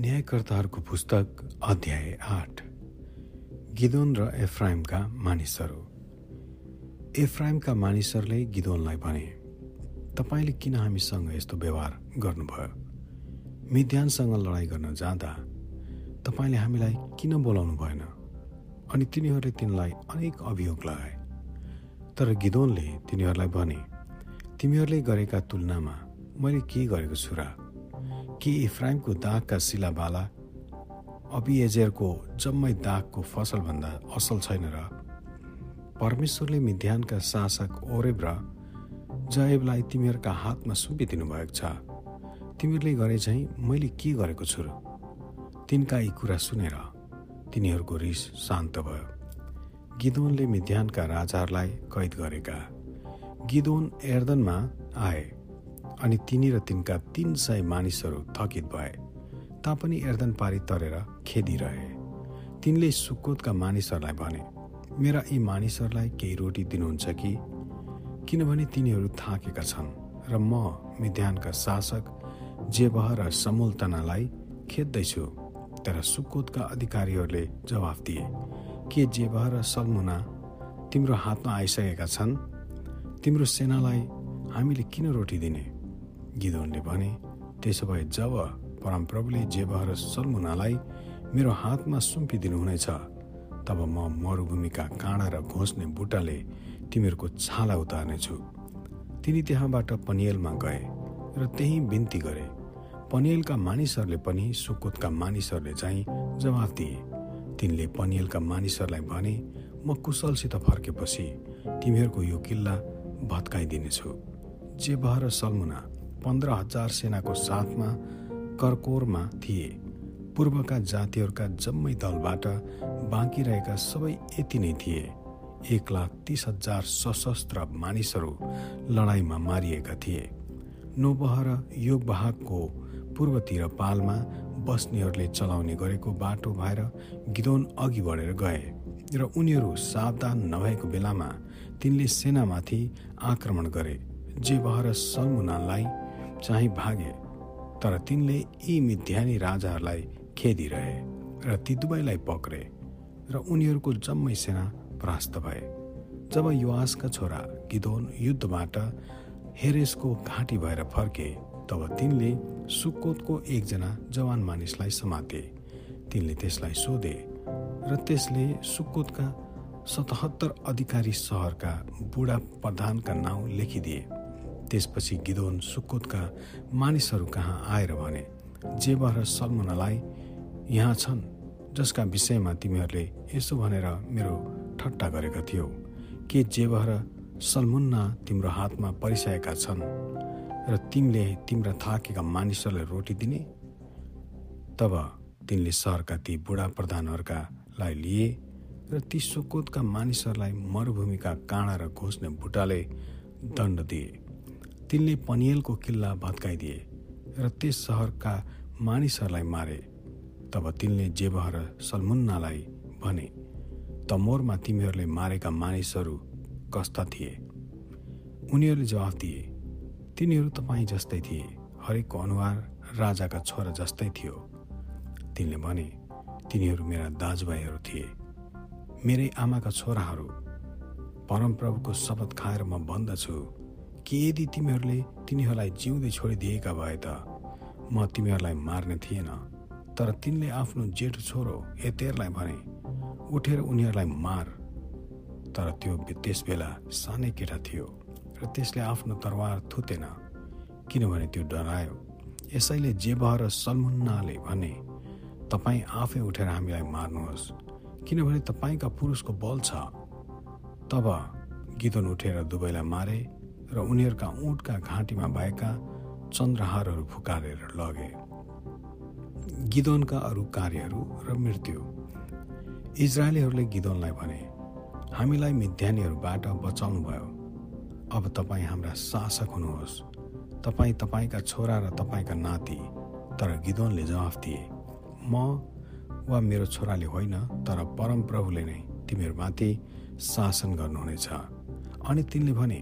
न्यायकर्ताहरूको पुस्तक अध्याय आठ। गिदोन र एफ्राइमका मानिसहरू। एफ्राइमका मानिसहरूले गिदोनलाई भने तपाईँले किन हामीसँग यस्तो व्यवहार गर्नुभयो? मिध्यानसँग लडाइँ गर्न जाँदा तपाईँले हामीलाई किन बोलाउनु भएन? अनि तिनीहरूले तिनलाई अनेक अभियोग लगाए। तर गिदोनले तिनीहरूलाई भने तिमीहरूले गरेका तुलनामा मैले के गरेको छु र कि इफ्राइमको दागका शिलाबाला अबिएजेरको जम्मै दागको फसलभन्दा असल छैन र परमेश्वरले मिध्यानका शासक ओरेब र जयबलाई तिमीहरूका हातमा सुम्पिदिनु भएको छ। तिमीहरूले गरे चाहिँ मैले के गरेको छु र? तिनका यी कुरा सुनेर तिनीहरूको रिस शान्त भयो। गिदोनले मिध्यानका राजाहरूलाई कैद गरेका। गिदोन एर्दनमा आए। अनि तिनी र तिनका तिन सय मानिसहरू थकित भए तापनि एर्दन पारी तरेर खेदिरहे। तिनले सुकोतका मानिसहरूलाई भने मेरा यी मानिसहरूलाई केही रोटी दिनुहुन्छ कि? किनभने तिनीहरू थाकेका छन् र म मिध्यानका शासक जेबह र समूलतनालाई खेद्दैछु। तर सुकोतका अधिकारीहरूले जवाफ दिए के जेबह र सलमुना तिम्रो हातमा आइसकेका छन्? तिम्रो सेनालाई हामीले किन रोटी दिने? गिदोनले भने त्यसो भए जब परमप्रभुले जेबह र सलमुनालाई मेरो हातमा सुम्पिदिनुहुनेछ तब म मरुभूमिका काँडा र घोस्ने बुट्टाले तिमीहरूको छाला उतार्नेछु तिनी त्यहाँबाट पनियलमा गए र त्यही बिन्ती गरे। पनियलका मानिसहरूले पनि सुकोतका मानिसहरूले चाहिँ जवाफ दिए। तिनले पनियलका मानिसहरूलाई भने म कुशलसित फर्केपछि तिमीहरूको यो किल्ला भत्काइदिनेछु। जेबह र सलमुना पन्ध्र हजार सेनाको साथमा करकोरमा थिए। पूर्वका जातिहरूका जम्मै दलबाट बाँकी रहेका सबै यति नै थिए। एक लाख तिस हजार सशस्त्र मानिसहरू लडाइँमा मारिएका थिए। नोबह र पूर्वतिर पालमा बस्नेहरूले चलाउने गरेको बाटो भएर गिदोन अघि बढेर गए र उनीहरू सावधान नभएको बेलामा तिनले सेनामाथि आक्रमण गरे जे बहर सलमुनालाई चाहिँ भागे तर तिनले यी मिथ्यानी राजाहरूलाई खेदिरहे र ती दुवैलाई पक्रे र उनीहरूको जम्मै सेना परास्त भए। जब युवासका छोरा गिदोन युद्धबाट हेरेसको घाँटी भएर फर्के तब तिनले सुकोतको एकजना जवान मानिसलाई समाते। तिनले त्यसलाई सोधे र त्यसले सुकोतका सतहत्तर अधिकारी सहरका बुढा प्रधानका नाउँ लेखिदिए। त्यसपछि गिदोन सुकोतका मानिसहरू कहाँ आएर भने जेबा र सलमुनालाई यहाँ छन् जसका विषयमा तिमीहरूले यसो भनेर मेरो ठट्टा गरेका थियौ। के जेबह र सलमुन्ना तिम्रो हातमा परिसकेका छन् र तिमीले तिम्रा थाकेका मानिसहरूलाई रोटी दिने? तब तिनले सहरका ती बुढा प्रधानहरूकालाई लिए र ती सुकोतका मानिसहरूलाई मरुभूमिका काँडा र घोस्ने भुटाले दण्ड दिए। तिनले पनियलको किल्ला भत्काइदिए र त्यस सहरका मानिसहरूलाई मारे। तब तिनले जेबह सलमुन्नालाई भने तमोरमा तिमीहरूले मारेका मानिसहरू कस्ता थिए? उनीहरूले जवाफ दिए तिनीहरू तपाईँ जस्तै थिए हरेकको अनुहार राजाका छोरा जस्तै थियो। तिनले भने तिनीहरू मेरा दाजुभाइहरू थिए मेरै आमाका छोराहरू। परमप्रभुको शपथ खाएर म भन्दछु कि यदि तिमीहरूले तिनीहरूलाई जिउँदै छोडिदिएका भए त म तिमीहरूलाई मार्ने थिएन। तर तिनले आफ्नो जेठो छोरो एतेरलाई भने उठेर उनीहरूलाई मार। तर त्यो त्यस बेला सानै केटा थियो र त्यसले आफ्नो तरवार थुतेन किनभने त्यो डरायो। यसैले जेबह र सलमुन्नाले भने तपाईँ आफै उठेर हामीलाई मार्नुहोस् किनभने तपाईँका पुरुषको बल छ। तब गिदोन उठेर दुवैलाई मारे र उनीहरूका उँटका घाँटीमा भएका चन्द्रहारहरू फुकारेर लगे। गिदोनका अरू कार्यहरू र मृत्यु। इजरायलीहरूले गिदोनलाई भने हामीलाई मिध्यानीहरूबाट बचाउनु भयो अब तपाईँ हाम्रा शासक हुनुहोस्। तपाईँ तपाईँका छोरा र तपाईँका नाति तर गिदोनले जवाफ दिए म वा मेरो छोराले होइन तर परमप्रभुले नै तिमीहरूमाथि शासन गर्नुहुनेछ। अनि तिनले भने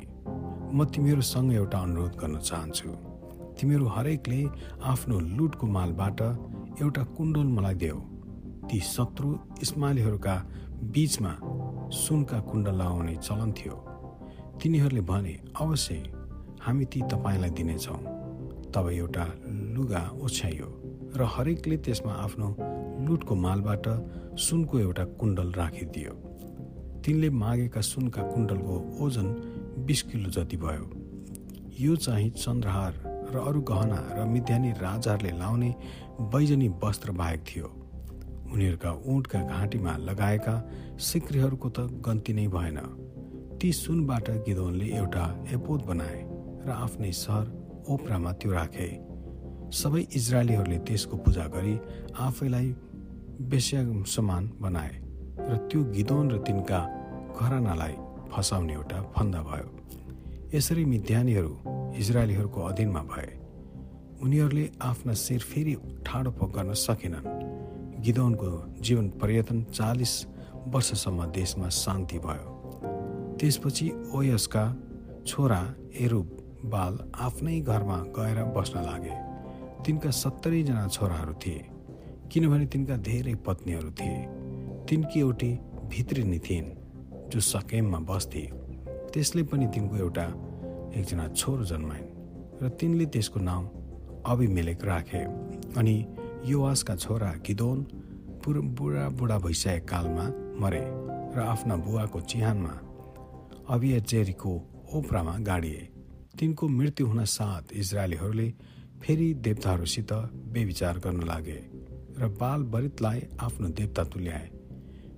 म तिमीहरूसँग एउटा अनुरोध गर्न चाहन्छु। तिमीहरू हरेकले आफ्नो लुटको मालबाट एउटा कुण्डल मलाई देऊ। ती शत्रु इस्मालीहरूका बीचमा सुनका कुण्डल लगाउने चलन थियो। तिनीहरूले भने अवश्य हामी ती तपाईँलाई दिनेछौँ। तब एउटा लुगा ओछ्याइयो र हरेकले त्यसमा आफ्नो लुटको मालबाट सुनको एउटा कुण्डल राखिदियो। तिनले मागेका सुनका कुण्डलको ओजन बिस किलो जति भयो। यो चाहिँ चन्द्रहार र अरू गहना र मिध्यानी राजाहरूले लाउने बैजनी वस्त्र बाहेक थियो। उनीहरूका ऊँटका घाँटीमा लगाएका सिक्रीहरूको त गन्ती नै भएन। ती सुनबाट गिदोनले एउटा एपोद बनाए र आफ्नै सहर ओप्रामा त्यो राखे। सबै इजरायलीहरूले त्यसको पूजा गरी आफैलाई बेस्या समान बनाए र त्यो गिदोन र तिनका घरानालाई फसाउने एउटा फन्दा भयो। यसरी मिध्यानीहरू इजरायलीहरूको अधीनमा भए। उनीहरूले आफ्ना शिर फेरि ठाडो गर्न सकेनन्। गिदौनको जीवन पर्यटन चालिस वर्षसम्म देशमा शान्ति भयो। त्यसपछि ओयसका छोरा एरुब बाल आफ्नै घरमा गएर बस्न लागे। तिनका सत्तरीजना छोराहरू थिए किनभने तिनका धेरै पत्नीहरू थिए। तिनकी एउटी भित्रिनी थिइन्। जो सकेममा बस्थे त्यसले पनि तिनको एउटा एकजना छोरो जन्माइन् र तिनले त्यसको नाम अभिमेलेक राखे। अनि युवासका छोरा गिदोन पुर बुढा बुढा भइसकेको कालमा मरे र आफ्ना बुवाको चिहानमा अभियचेरीको ओप्रामा गाडिए। तिनको मृत्यु हुन साथ इजरायलीहरूले फेरि देवताहरूसित बेविचार गर्न लागे र बाल बरितलाई आफ्नो देवता तुल्याए।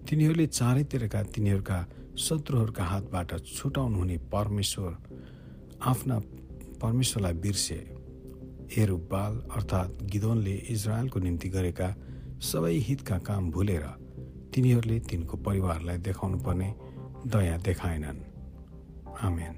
तिनीहरूले चारैतिरका तिनीहरूका शत्रुहरूका हातबाट छुटाउनु हुने परमेश्वर आफ्ना परमेश्वरलाई बिर्से। एरुबाल अर्थात् गिदोनले इजरायलको निम्ति गरेका सबै हितका काम भुलेर तिनीहरूले तिनको परिवारलाई देखाउनु पर्ने दया देखाएनन्। आमेन।